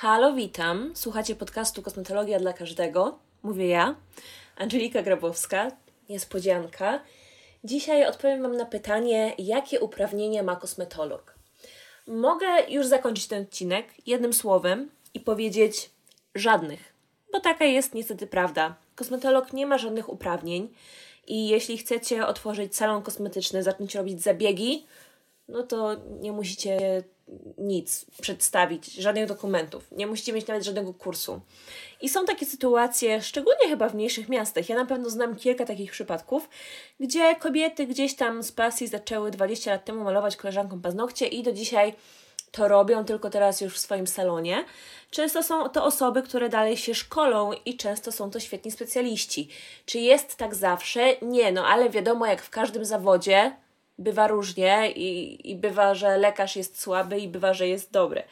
Halo, witam. Słuchacie podcastu Kosmetologia dla każdego. Mówię ja, Angelika Grabowska. Niespodzianka. Dzisiaj odpowiem Wam na pytanie, jakie uprawnienia ma kosmetolog. Mogę już zakończyć ten odcinek jednym słowem i powiedzieć żadnych, bo taka jest niestety prawda. Kosmetolog nie ma żadnych uprawnień i jeśli chcecie otworzyć salon kosmetyczny, zacząć robić zabiegi, no to nie musicie nic przedstawić, żadnych dokumentów. Nie musicie mieć nawet żadnego kursu. I są takie sytuacje, szczególnie chyba w mniejszych miastach. Ja na pewno znam kilka takich przypadków, gdzie kobiety gdzieś tam z pasji zaczęły 20 lat temu malować koleżankom paznokcie i do dzisiaj to robią, tylko teraz już w swoim salonie. Często są to osoby, które dalej się szkolą i często są to świetni specjaliści. Czy jest tak zawsze? Nie, no ale wiadomo, jak w każdym zawodzie, bywa różnie i, i bywa, że lekarz jest słaby i bywa, że jest dobry.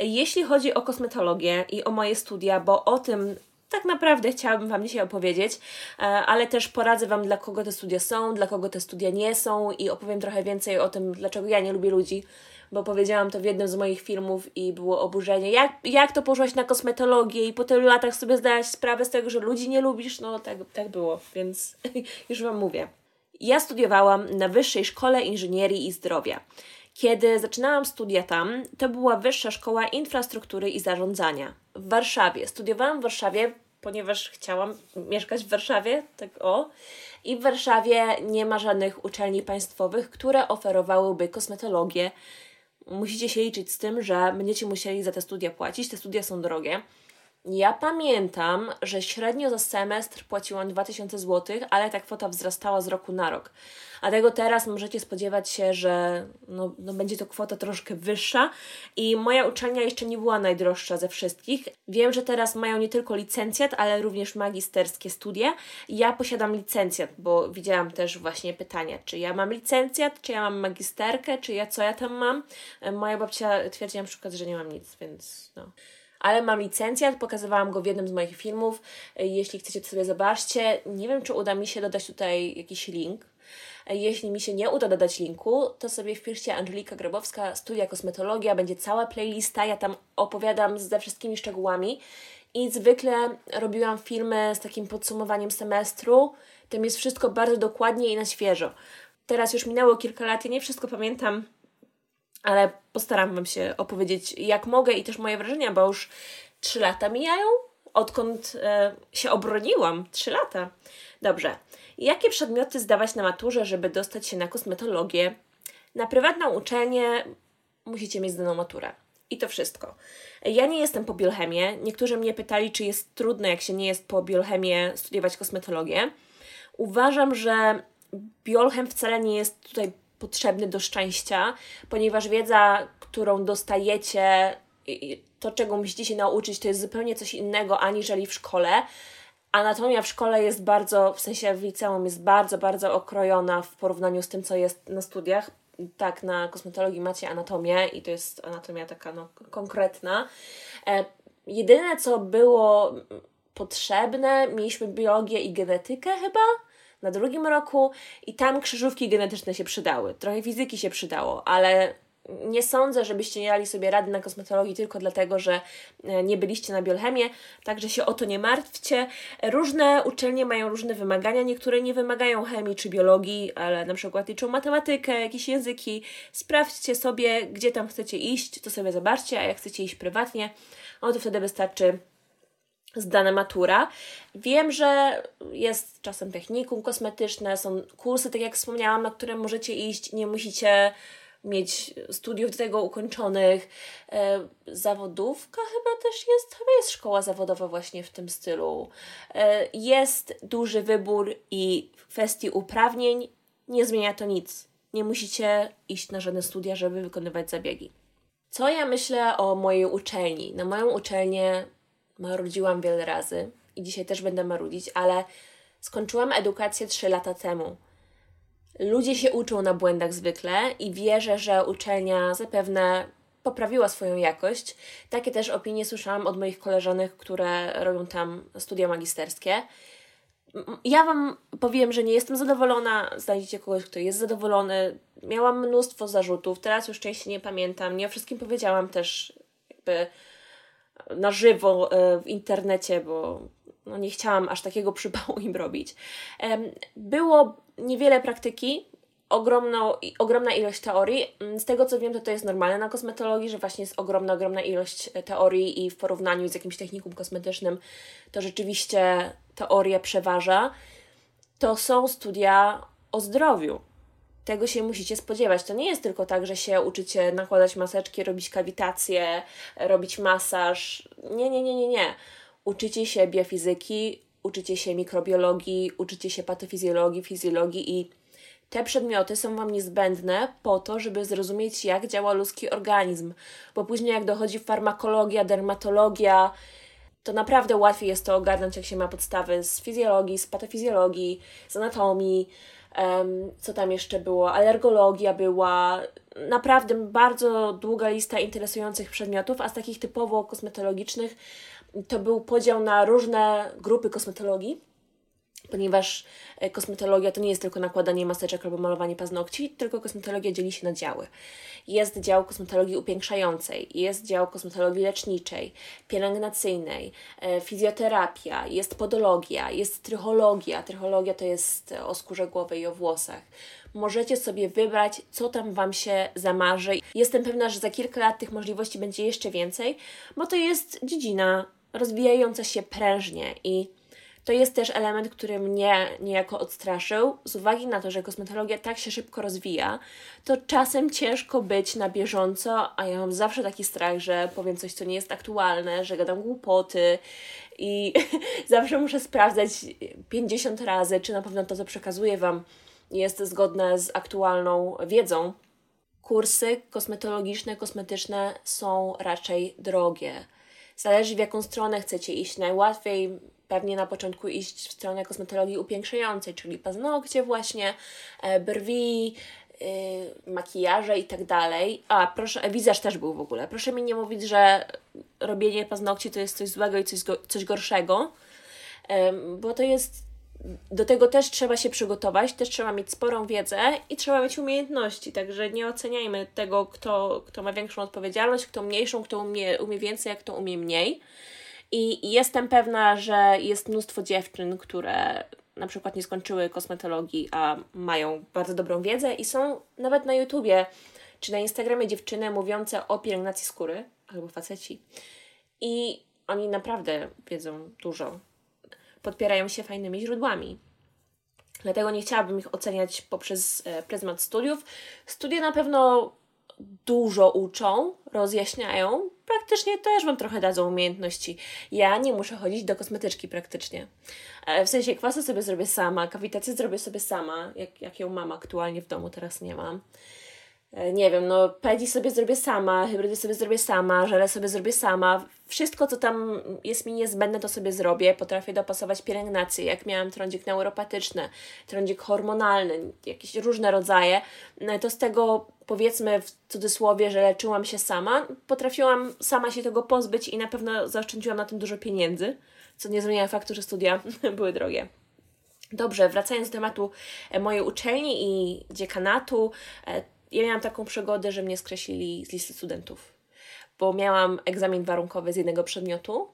Jeśli chodzi o kosmetologię i o moje studia, bo o tym tak naprawdę chciałabym Wam dzisiaj opowiedzieć, e, ale też poradzę Wam, dla kogo te studia są, dla kogo te studia nie są i opowiem trochę więcej o tym, dlaczego ja nie lubię ludzi, bo powiedziałam to w jednym z moich filmów i było oburzenie. Jak, jak to poszłaś na kosmetologię i po tylu latach sobie zdałaś sprawę z tego, że ludzi nie lubisz? No tak, tak było, więc już Wam mówię. Ja studiowałam na Wyższej Szkole Inżynierii i Zdrowia. Kiedy zaczynałam studia tam, to była Wyższa Szkoła Infrastruktury i Zarządzania w Warszawie. Studiowałam w Warszawie, ponieważ chciałam mieszkać w Warszawie, tak o. I w Warszawie nie ma żadnych uczelni państwowych, które oferowałyby kosmetologię. Musicie się liczyć z tym, że będziecie musieli za te studia płacić. Te studia są drogie. Ja pamiętam, że średnio za semestr płaciłam 2000 zł, ale ta kwota wzrastała z roku na rok. A tego teraz możecie spodziewać się, że no, no będzie to kwota troszkę wyższa i moja uczelnia jeszcze nie była najdroższa ze wszystkich. Wiem, że teraz mają nie tylko licencjat, ale również magisterskie studia. Ja posiadam licencjat, bo widziałam też właśnie pytania, czy ja mam licencjat, czy ja mam magisterkę, czy ja co ja tam mam. Moja babcia twierdzi na przykład, że nie mam nic, więc no ale mam licencjat, pokazywałam go w jednym z moich filmów. Jeśli chcecie, to sobie zobaczcie. Nie wiem, czy uda mi się dodać tutaj jakiś link. Jeśli mi się nie uda dodać linku, to sobie wpiszcie Angelika Grabowska, studia kosmetologia, będzie cała playlista, ja tam opowiadam ze wszystkimi szczegółami i zwykle robiłam filmy z takim podsumowaniem semestru, tam jest wszystko bardzo dokładnie i na świeżo. Teraz już minęło kilka lat, ja nie wszystko pamiętam, ale postaram Wam się opowiedzieć jak mogę i też moje wrażenia, bo już trzy lata mijają, odkąd e, się obroniłam. Trzy lata. Dobrze. Jakie przedmioty zdawać na maturze, żeby dostać się na kosmetologię? Na prywatną uczelnię musicie mieć zdaną maturę. I to wszystko. Ja nie jestem po biochemię. Niektórzy mnie pytali, czy jest trudno, jak się nie jest po biochemię, studiować kosmetologię. Uważam, że biolchem wcale nie jest tutaj potrzebny do szczęścia, ponieważ wiedza, którą dostajecie, to czego musicie się nauczyć, to jest zupełnie coś innego aniżeli w szkole. Anatomia w szkole jest bardzo, w sensie w liceum jest bardzo, bardzo okrojona w porównaniu z tym, co jest na studiach. Tak, na kosmetologii macie anatomię i to jest anatomia taka no, konkretna. E, jedyne, co było potrzebne, mieliśmy biologię i genetykę chyba, na drugim roku i tam krzyżówki genetyczne się przydały. Trochę fizyki się przydało, ale nie sądzę, żebyście nie dali sobie rady na kosmetologii tylko dlatego, że e, nie byliście na biochemię, także się o to nie martwcie. Różne uczelnie mają różne wymagania, niektóre nie wymagają chemii czy biologii, ale na przykład liczą matematykę, jakieś języki. Sprawdźcie sobie, gdzie tam chcecie iść, to sobie zobaczcie, a jak chcecie iść prywatnie, no to wtedy wystarczy zdana matura. Wiem, że jest czasem technikum kosmetyczne, są kursy, tak jak wspomniałam, na które możecie iść, nie musicie mieć studiów do tego ukończonych. E, zawodówka chyba też jest, chyba jest szkoła zawodowa właśnie w tym stylu. E, jest duży wybór i w kwestii uprawnień nie zmienia to nic. Nie musicie iść na żadne studia, żeby wykonywać zabiegi. Co ja myślę o mojej uczelni? Na moją uczelnię marudziłam wiele razy i dzisiaj też będę marudzić, ale skończyłam edukację 3 lata temu. Ludzie się uczą na błędach zwykle i wierzę, że uczelnia zapewne poprawiła swoją jakość. Takie też opinie słyszałam od moich koleżanek, które robią tam studia magisterskie. Ja Wam powiem, że nie jestem zadowolona. Znajdziecie kogoś, kto jest zadowolony. Miałam mnóstwo zarzutów, teraz już częściej nie pamiętam. Nie o wszystkim powiedziałam też, jakby na żywo e, w internecie, bo no nie chciałam aż takiego przypału im robić. Było niewiele praktyki, ogromna ilość teorii. Z tego co wiem, to to jest normalne na kosmetologii, że właśnie jest ogromna, ogromna ilość e, teorii i w porównaniu z jakimś technikum kosmetycznym to rzeczywiście teoria przeważa. To są studia o zdrowiu. Tego się musicie spodziewać. To nie jest tylko tak, że się uczycie nakładać maseczki, robić kawitację, robić masaż. Nie, nie, nie, nie, nie. Uczycie się biofizyki, uczycie się mikrobiologii, uczycie się patofizjologii, fizjologii i te przedmioty są Wam niezbędne po to, żeby zrozumieć, jak działa ludzki organizm, bo później, jak dochodzi farmakologia, dermatologia, to naprawdę łatwiej jest to ogarnąć, jak się ma podstawy z fizjologii, z patofizjologii, z anatomii, co tam jeszcze było, alergologia była, naprawdę bardzo długa lista interesujących przedmiotów, a z takich typowo kosmetologicznych to był podział na różne grupy kosmetologii ponieważ e, kosmetologia to nie jest tylko nakładanie maseczek albo malowanie paznokci, tylko kosmetologia dzieli się na działy. Jest dział kosmetologii upiększającej, jest dział kosmetologii leczniczej, pielęgnacyjnej, e, fizjoterapia, jest podologia, jest trychologia. Trychologia to jest o skórze głowy i o włosach. Możecie sobie wybrać, co tam Wam się zamarzy. Jestem pewna, że za kilka lat tych możliwości będzie jeszcze więcej, bo to jest dziedzina rozwijająca się prężnie i to jest też element, który mnie niejako odstraszył, z uwagi na to, że kosmetologia tak się szybko rozwija, to czasem ciężko być na bieżąco, a ja mam zawsze taki strach, że powiem coś, co nie jest aktualne, że gadam głupoty i zawsze muszę sprawdzać 50 razy, czy na pewno to, co przekazuję Wam, jest zgodne z aktualną wiedzą. Kursy kosmetologiczne, kosmetyczne są raczej drogie. Zależy w jaką stronę chcecie iść. Najłatwiej pewnie na początku iść w stronę kosmetologii upiększającej, czyli paznokcie właśnie, e, brwi, yy, makijaże i tak dalej. A, proszę, e, wizaż też był w ogóle. Proszę mi nie mówić, że robienie paznokci to jest coś złego i coś, coś gorszego, bo to jest do tego też trzeba się przygotować, też trzeba mieć sporą wiedzę i trzeba mieć umiejętności, także nie oceniajmy tego, kto, kto ma większą odpowiedzialność, kto mniejszą, kto umie, umie więcej, a kto umie mniej. I jestem pewna, że jest mnóstwo dziewczyn, które na przykład nie skończyły kosmetologii, a mają bardzo dobrą wiedzę i są nawet na YouTubie czy na Instagramie dziewczyny mówiące o pielęgnacji skóry albo faceci. I oni naprawdę wiedzą dużo. Podpierają się fajnymi źródłami. Dlatego nie chciałabym ich oceniać poprzez e, pryzmat studiów. Studia na pewno dużo uczą, rozjaśniają, praktycznie też Wam trochę dadzą umiejętności. Ja nie muszę chodzić do kosmetyczki praktycznie. E, w sensie kwasy sobie zrobię sama, kawitację zrobię sobie sama, jak, jak ją mam aktualnie w domu, teraz nie mam. E, nie wiem, no pedi sobie zrobię sama, hybrydy sobie zrobię sama, żele sobie zrobię sama. Wszystko, co tam jest mi niezbędne, to sobie zrobię. Potrafię dopasować pielęgnację, jak miałam trądzik neuropatyczny, trądzik hormonalny, jakieś różne rodzaje, no to z tego powiedzmy w cudzysłowie, że leczyłam się sama, potrafiłam sama się tego pozbyć i na pewno zaoszczędziłam na tym dużo pieniędzy, co nie zmienia faktu, że studia były drogie. Dobrze, wracając do tematu e, mojej uczelni i dziekanatu, e, ja miałam taką przygodę, że mnie skreślili z listy studentów, bo miałam egzamin warunkowy z jednego przedmiotu.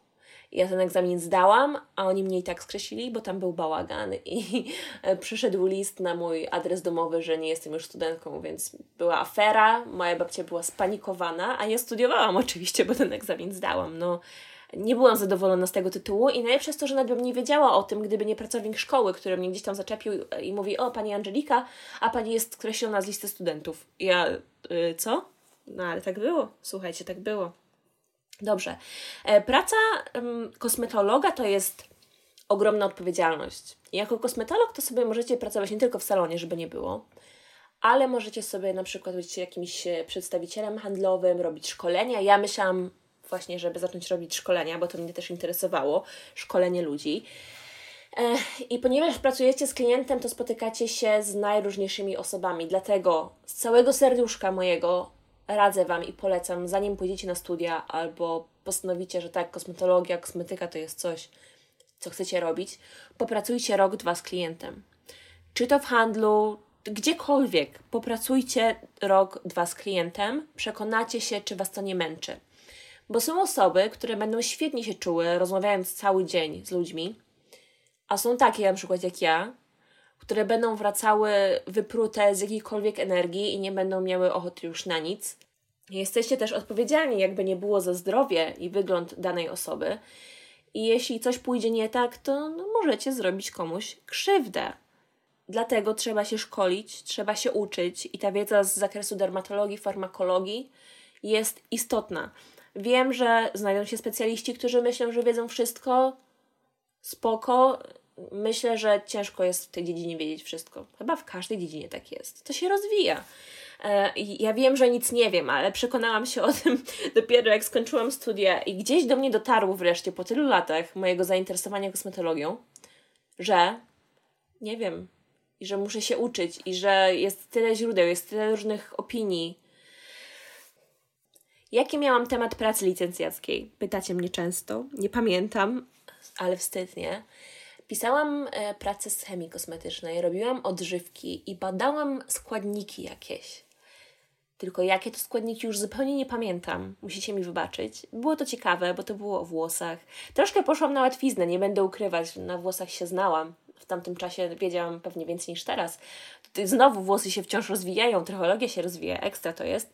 Ja ten egzamin zdałam, a oni mnie i tak skreślili, bo tam był bałagan i przyszedł list na mój adres domowy, że nie jestem już studentką, więc była afera, moja babcia była spanikowana, a ja studiowałam oczywiście, bo ten egzamin zdałam. No, nie byłam zadowolona z tego tytułu i najlepsze jest to, że nawet bym nie wiedziała o tym, gdyby nie pracownik szkoły, który mnie gdzieś tam zaczepił i mówi, o Pani Angelika, a Pani jest skreślona z listy studentów. I ja, y, co? No ale tak było, słuchajcie, tak było. Dobrze. E, praca kosmetologa to jest ogromna odpowiedzialność. Jako kosmetolog to sobie możecie pracować nie tylko w salonie, żeby nie było, ale możecie sobie na przykład być jakimś e, przedstawicielem handlowym, robić szkolenia. Ja myślałam właśnie, żeby zacząć robić szkolenia, bo to mnie też interesowało, szkolenie ludzi. I ponieważ pracujecie z klientem, to spotykacie się z najróżniejszymi osobami. Dlatego z całego serduszka mojego radzę Wam i polecam, zanim pójdziecie na studia albo postanowicie, że tak, kosmetologia, kosmetyka to jest coś, co chcecie robić, popracujcie rok, dwa z klientem. Czy to w handlu, gdziekolwiek, popracujcie rok, dwa z klientem, przekonacie się, czy Was to nie męczy Bo są osoby, które będą świetnie się czuły, rozmawiając cały dzień z ludźmi, a są takie na przykład jak ja, które będą wracały wyprute z jakiejkolwiek energii i nie będą miały ochoty już na nic. Jesteście też odpowiedzialni, jakby nie było za zdrowie i wygląd danej osoby. I jeśli coś pójdzie nie tak, to no, możecie zrobić komuś krzywdę. Dlatego trzeba się szkolić, trzeba się uczyć i ta wiedza z zakresu dermatologii, farmakologii jest istotna. Wiem, że znajdą się specjaliści, którzy myślą, że wiedzą wszystko. Spoko. Myślę, że ciężko jest w tej dziedzinie wiedzieć wszystko. Chyba w każdej dziedzinie tak jest. To się rozwija. E, ja wiem, że nic nie wiem, ale przekonałam się o tym dopiero jak skończyłam studia i gdzieś do mnie dotarło wreszcie po tylu latach mojego zainteresowania kosmetologią, że nie wiem i że muszę się uczyć i że jest tyle źródeł, jest tyle różnych opinii. Jaki miałam temat pracy licencjackiej? Pytacie mnie często. Nie pamiętam, ale wstyd, nie? Pisałam e, pracę z chemii kosmetycznej, robiłam odżywki i badałam składniki jakieś. Tylko jakie to składniki już zupełnie nie pamiętam. Musicie mi wybaczyć. Było to ciekawe, bo to było o włosach. Troszkę poszłam na łatwiznę, nie będę ukrywać. Na włosach się znałam. W tamtym czasie wiedziałam pewnie więcej niż teraz. Znowu włosy się wciąż rozwijają, trechologia się rozwija, ekstra to jest.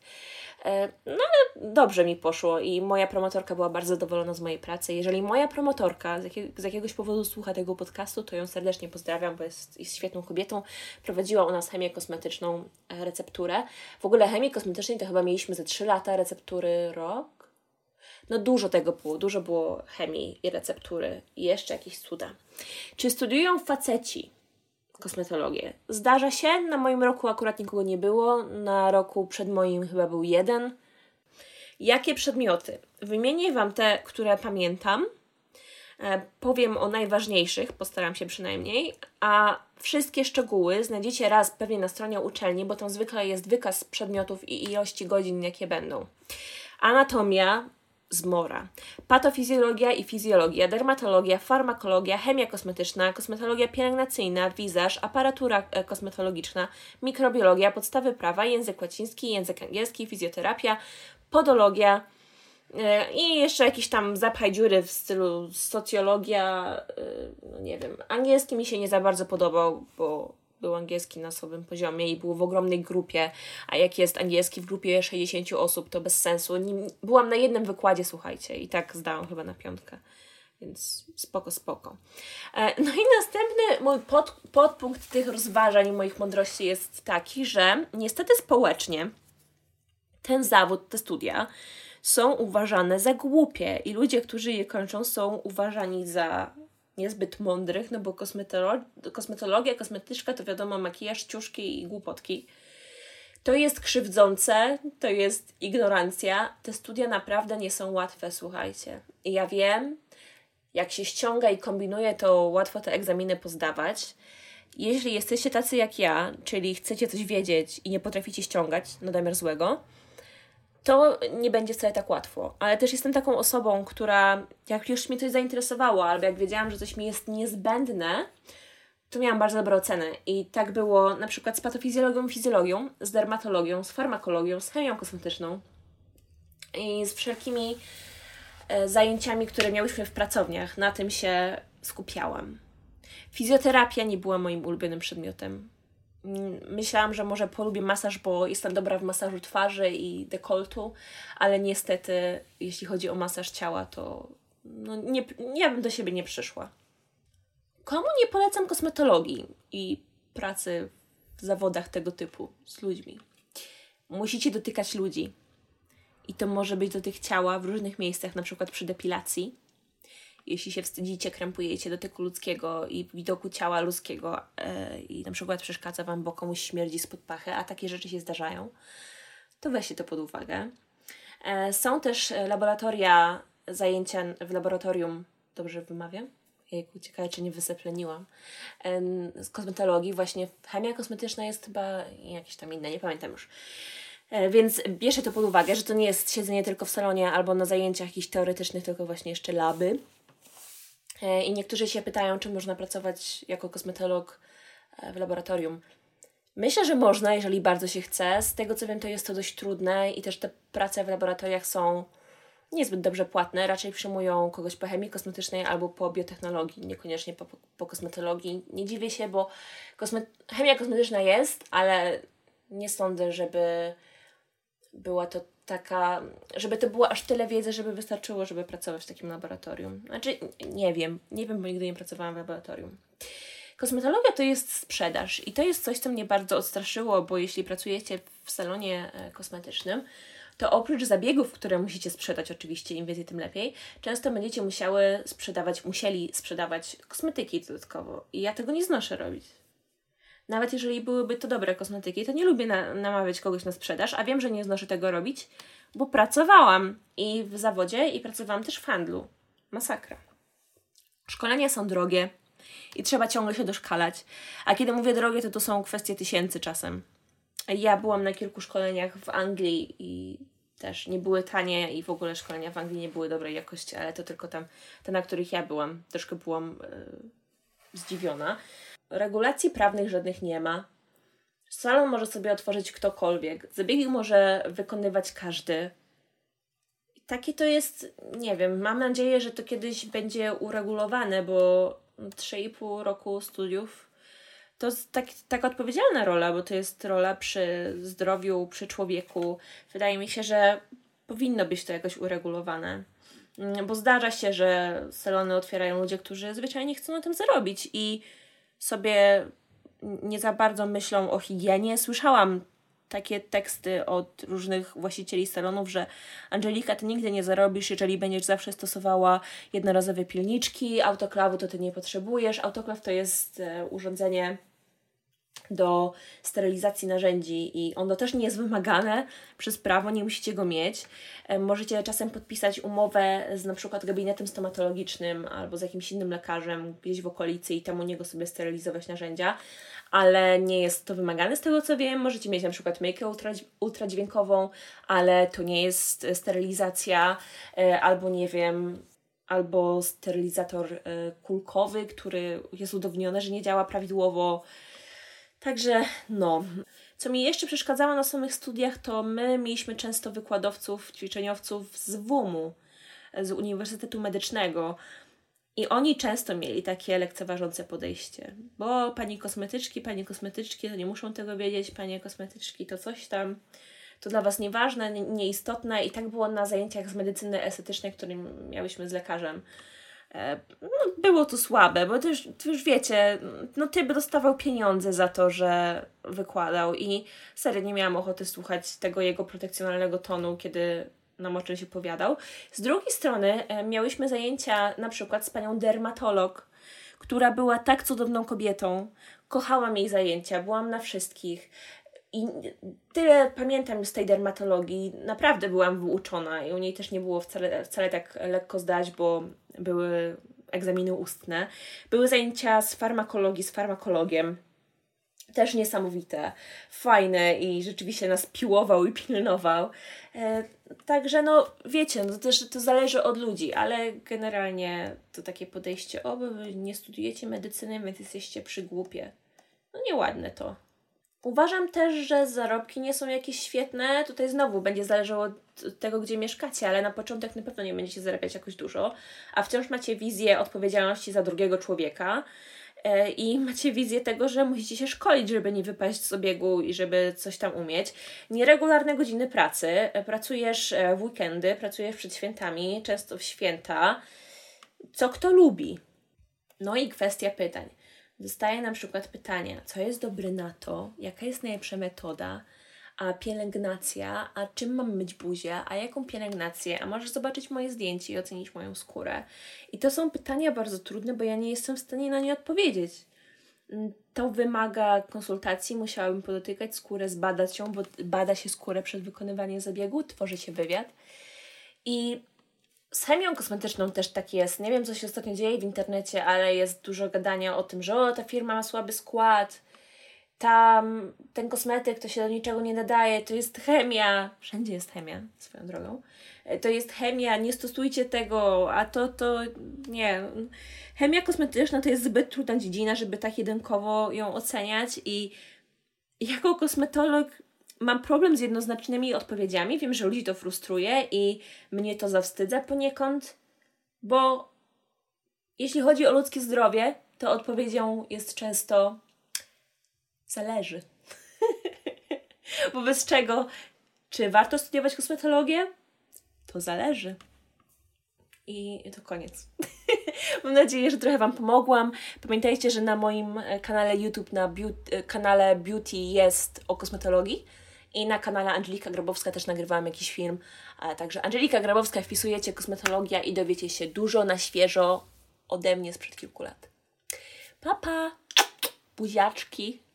E, no ale dobrze mi poszło i moja promotorka była bardzo zadowolona z mojej pracy. Jeżeli moja promotorka z, jakiego, z jakiegoś powodu słucha tego podcastu, to ją serdecznie pozdrawiam, bo jest, jest świetną kobietą. Prowadziła u nas chemię kosmetyczną, e, recepturę. W ogóle chemii kosmetycznej to chyba mieliśmy ze 3 lata, receptury rok. No dużo tego było, dużo było chemii i receptury i jeszcze jakieś cuda. Czy studiują faceci? Kosmetologię. Zdarza się, na moim roku akurat nikogo nie było, na roku przed moim chyba był jeden. Jakie przedmioty? Wymienię Wam te, które pamiętam. E, powiem o najważniejszych, postaram się przynajmniej, a wszystkie szczegóły znajdziecie raz pewnie na stronie uczelni, bo tam zwykle jest wykaz przedmiotów i ilości godzin, jakie będą. Anatomia, zmora. Patofizjologia i fizjologia, dermatologia, farmakologia, chemia kosmetyczna, kosmetologia pielęgnacyjna, wizaż, aparatura e, kosmetologiczna, mikrobiologia, podstawy prawa, język łaciński, język angielski, fizjoterapia, podologia e, i jeszcze jakiś tam zapchaj dziury w stylu socjologia, e, no nie wiem, angielski mi się nie za bardzo podobał, bo był angielski na słabym poziomie i był w ogromnej grupie, a jak jest angielski w grupie 60 osób, to bez sensu. Byłam na jednym wykładzie, słuchajcie, i tak zdałam chyba na piątkę. Więc spoko, spoko. E, no i następny mój pod, podpunkt tych rozważań moich mądrości jest taki, że niestety społecznie ten zawód, te studia są uważane za głupie i ludzie, którzy je kończą, są uważani za niezbyt mądrych, no bo kosmetolo kosmetologia, kosmetyczka to wiadomo makijaż, ciuszki i głupotki. To jest krzywdzące, to jest ignorancja. Te studia naprawdę nie są łatwe, słuchajcie. I ja wiem, jak się ściąga i kombinuje, to łatwo te egzaminy pozdawać. Jeśli jesteście tacy jak ja, czyli chcecie coś wiedzieć i nie potraficie ściągać na domiar złego, to nie będzie wcale tak łatwo. Ale też jestem taką osobą, która jak już mnie coś zainteresowało, albo jak wiedziałam, że coś mi jest niezbędne, to miałam bardzo dobre oceny. I tak było na przykład z patofizjologią, fizjologią, z dermatologią, z farmakologią, z chemią kosmetyczną i z wszelkimi e, zajęciami, które miałyśmy w pracowniach. Na tym się skupiałam. Fizjoterapia nie była moim ulubionym przedmiotem. Mm, myślałam, że może polubię masaż, bo jestem dobra w masażu twarzy i dekoltu, ale niestety, jeśli chodzi o masaż ciała, to no nie, ja bym do siebie nie przyszła. Komu nie polecam kosmetologii i pracy w zawodach tego typu z ludźmi? Musicie dotykać ludzi. I to może być dotyk ciała w różnych miejscach, na przykład przy depilacji jeśli się wstydzicie, krępujecie dotyku ludzkiego i widoku ciała ludzkiego yy, i na przykład przeszkadza Wam, bo komuś śmierdzi spod pachy, a takie rzeczy się zdarzają, to weźcie to pod uwagę. Yy, są też laboratoria, zajęcia w laboratorium, dobrze wymawiam? Jejku, ciekawe, czy nie wysepleniłam. Z kosmetologii, właśnie chemia kosmetyczna jest chyba jakieś tam inne, nie pamiętam już. Więc bierzcie to pod uwagę, że to nie jest siedzenie tylko w salonie albo na zajęciach jakichś teoretycznych, tylko właśnie jeszcze laby. E, I niektórzy się pytają, czy można pracować jako kosmetolog e, w laboratorium. Myślę, że można, jeżeli bardzo się chce. Z tego co wiem, to jest to dość trudne i też te prace w laboratoriach są niezbyt dobrze płatne, raczej przyjmują kogoś po chemii kosmetycznej albo po biotechnologii, niekoniecznie po, po kosmetologii. Nie dziwię się, bo chemia kosmetyczna jest, ale nie sądzę, żeby była to taka, żeby to było aż tyle wiedzy, żeby wystarczyło, żeby pracować w takim laboratorium. Znaczy, nie wiem, nie wiem, bo nigdy nie pracowałam w laboratorium. Kosmetologia to jest sprzedaż i to jest coś, co mnie bardzo odstraszyło, bo jeśli pracujecie w salonie e, kosmetycznym, to oprócz zabiegów, które musicie sprzedać, oczywiście im więcej, tym lepiej, często będziecie musiały sprzedawać, musieli sprzedawać kosmetyki dodatkowo. I ja tego nie znoszę robić. Nawet jeżeli byłyby to dobre kosmetyki, to nie lubię na, namawiać kogoś na sprzedaż, a wiem, że nie znoszę tego robić, bo pracowałam i w zawodzie, i pracowałam też w handlu. Masakra. Szkolenia są drogie i trzeba ciągle się doszkalać. A kiedy mówię drogie, to to są kwestie tysięcy czasem. Ja byłam na kilku szkoleniach w Anglii i też nie były tanie i w ogóle szkolenia w Anglii nie były dobrej jakości, ale to tylko tam te, na których ja byłam. Troszkę byłam yy, zdziwiona. Regulacji prawnych żadnych nie ma. Salon może sobie otworzyć ktokolwiek. Zabiegi może wykonywać każdy. I takie to jest, nie wiem, mam nadzieję, że to kiedyś będzie uregulowane, bo 3,5 roku studiów to jest tak, taka odpowiedzialna rola, bo to jest rola przy zdrowiu, przy człowieku. Wydaje mi się, że powinno być to jakoś uregulowane. Mm, bo zdarza się, że salony otwierają ludzie, którzy zwyczajnie chcą na tym zarobić i sobie nie za bardzo myślą o higienie. Słyszałam takie teksty od różnych właścicieli salonów, że Angelika, ty nigdy nie zarobisz, jeżeli będziesz zawsze stosowała jednorazowe pilniczki, autoklawu to ty nie potrzebujesz. Autoklaw to jest e, urządzenie do sterylizacji narzędzi i ono też nie jest wymagane przez prawo, nie musicie go mieć. Możecie czasem podpisać umowę z na przykład gabinetem stomatologicznym albo z jakimś innym lekarzem gdzieś w okolicy i tam u niego sobie sterylizować narzędzia, ale nie jest to wymagane z tego co wiem. Możecie mieć na przykład myjkę ultra, ultradźwiękową, ale to nie jest sterylizacja e, albo nie wiem, albo sterylizator e, kulkowy, który jest udowodnione, że nie działa prawidłowo Także no. Co mi jeszcze przeszkadzało na samych studiach, to my mieliśmy często wykładowców, ćwiczeniowców z WUM-u, z Uniwersytetu Medycznego. I oni często mieli takie lekceważące podejście, bo pani kosmetyczki, pani kosmetyczki to nie muszą tego wiedzieć, panie kosmetyczki to coś tam, to dla was nieważne, nieistotne i tak było na zajęciach z medycyny estetycznej, które miałyśmy z lekarzem. E, no, było to słabe, bo to już, to już wiecie, no typ dostawał pieniądze za to, że wykładał i serio nie miałam ochoty słuchać tego jego protekcjonalnego tonu, kiedy nam o czymś opowiadał. Z drugiej strony e, miałyśmy zajęcia na przykład z panią dermatolog, która była tak cudowną kobietą. Kochałam jej zajęcia, byłam na wszystkich. I tyle pamiętam z tej dermatologii. Naprawdę byłam wyuczona i u niej też nie było wcale, wcale tak lekko zdać, bo były egzaminy ustne. Były zajęcia z farmakologii, z farmakologiem. Też niesamowite, fajne i rzeczywiście nas piłował i pilnował. E, także no wiecie, no też to zależy od ludzi, ale generalnie to takie podejście, o wy nie studiujecie medycyny, więc jesteście przygłupie. No nieładne to. Uważam też, że zarobki nie są jakieś świetne. Tutaj znowu będzie zależało od tego, gdzie mieszkacie, ale na początek na pewno nie będziecie zarabiać jakoś dużo, a wciąż macie wizję odpowiedzialności za drugiego człowieka e, i macie wizję tego, że musicie się szkolić, żeby nie wypaść z obiegu i żeby coś tam umieć. Nieregularne godziny pracy, e, pracujesz e, w weekendy, pracujesz przed świętami, często w święta. Co kto lubi? No i kwestia pytań. Dostaję na przykład pytania, co jest dobre na to, jaka jest najlepsza metoda, a pielęgnacja, a czym mam myć buzię, a jaką pielęgnację, a możesz zobaczyć moje zdjęcie i ocenić moją skórę. I to są pytania bardzo trudne, bo ja nie jestem w stanie na nie odpowiedzieć. Mm, to wymaga konsultacji, musiałabym podotykać skórę, zbadać ją, bo bada się skórę przed wykonywaniem zabiegu, tworzy się wywiad. I z chemią kosmetyczną też tak jest. Nie wiem, co się ostatnio dzieje w internecie, ale jest dużo gadania o tym, że o, ta firma ma słaby skład, tam ten kosmetyk to się do niczego nie nadaje, to jest chemia. Wszędzie jest chemia, swoją drogą. E, to jest chemia, nie stosujcie tego, a to, to nie. Chemia kosmetyczna to jest zbyt trudna dziedzina, żeby tak jedynkowo ją oceniać i jako kosmetolog mam problem z jednoznacznymi odpowiedziami. Wiem, że ludzi to frustruje i mnie to zawstydza poniekąd, bo jeśli chodzi o ludzkie zdrowie, to odpowiedzią jest często zależy. Wobec czego, czy warto studiować kosmetologię? To zależy. I to koniec. Mam nadzieję, że trochę Wam pomogłam. Pamiętajcie, że na moim e, kanale YouTube, na beauty, kanale Beauty jest o kosmetologii i na kanale Angelika Grabowska też nagrywałam jakiś film. Także Angelika Grabowska, wpisujecie kosmetologia i dowiecie się dużo na świeżo ode mnie sprzed kilku lat. Papa! Buziaczki!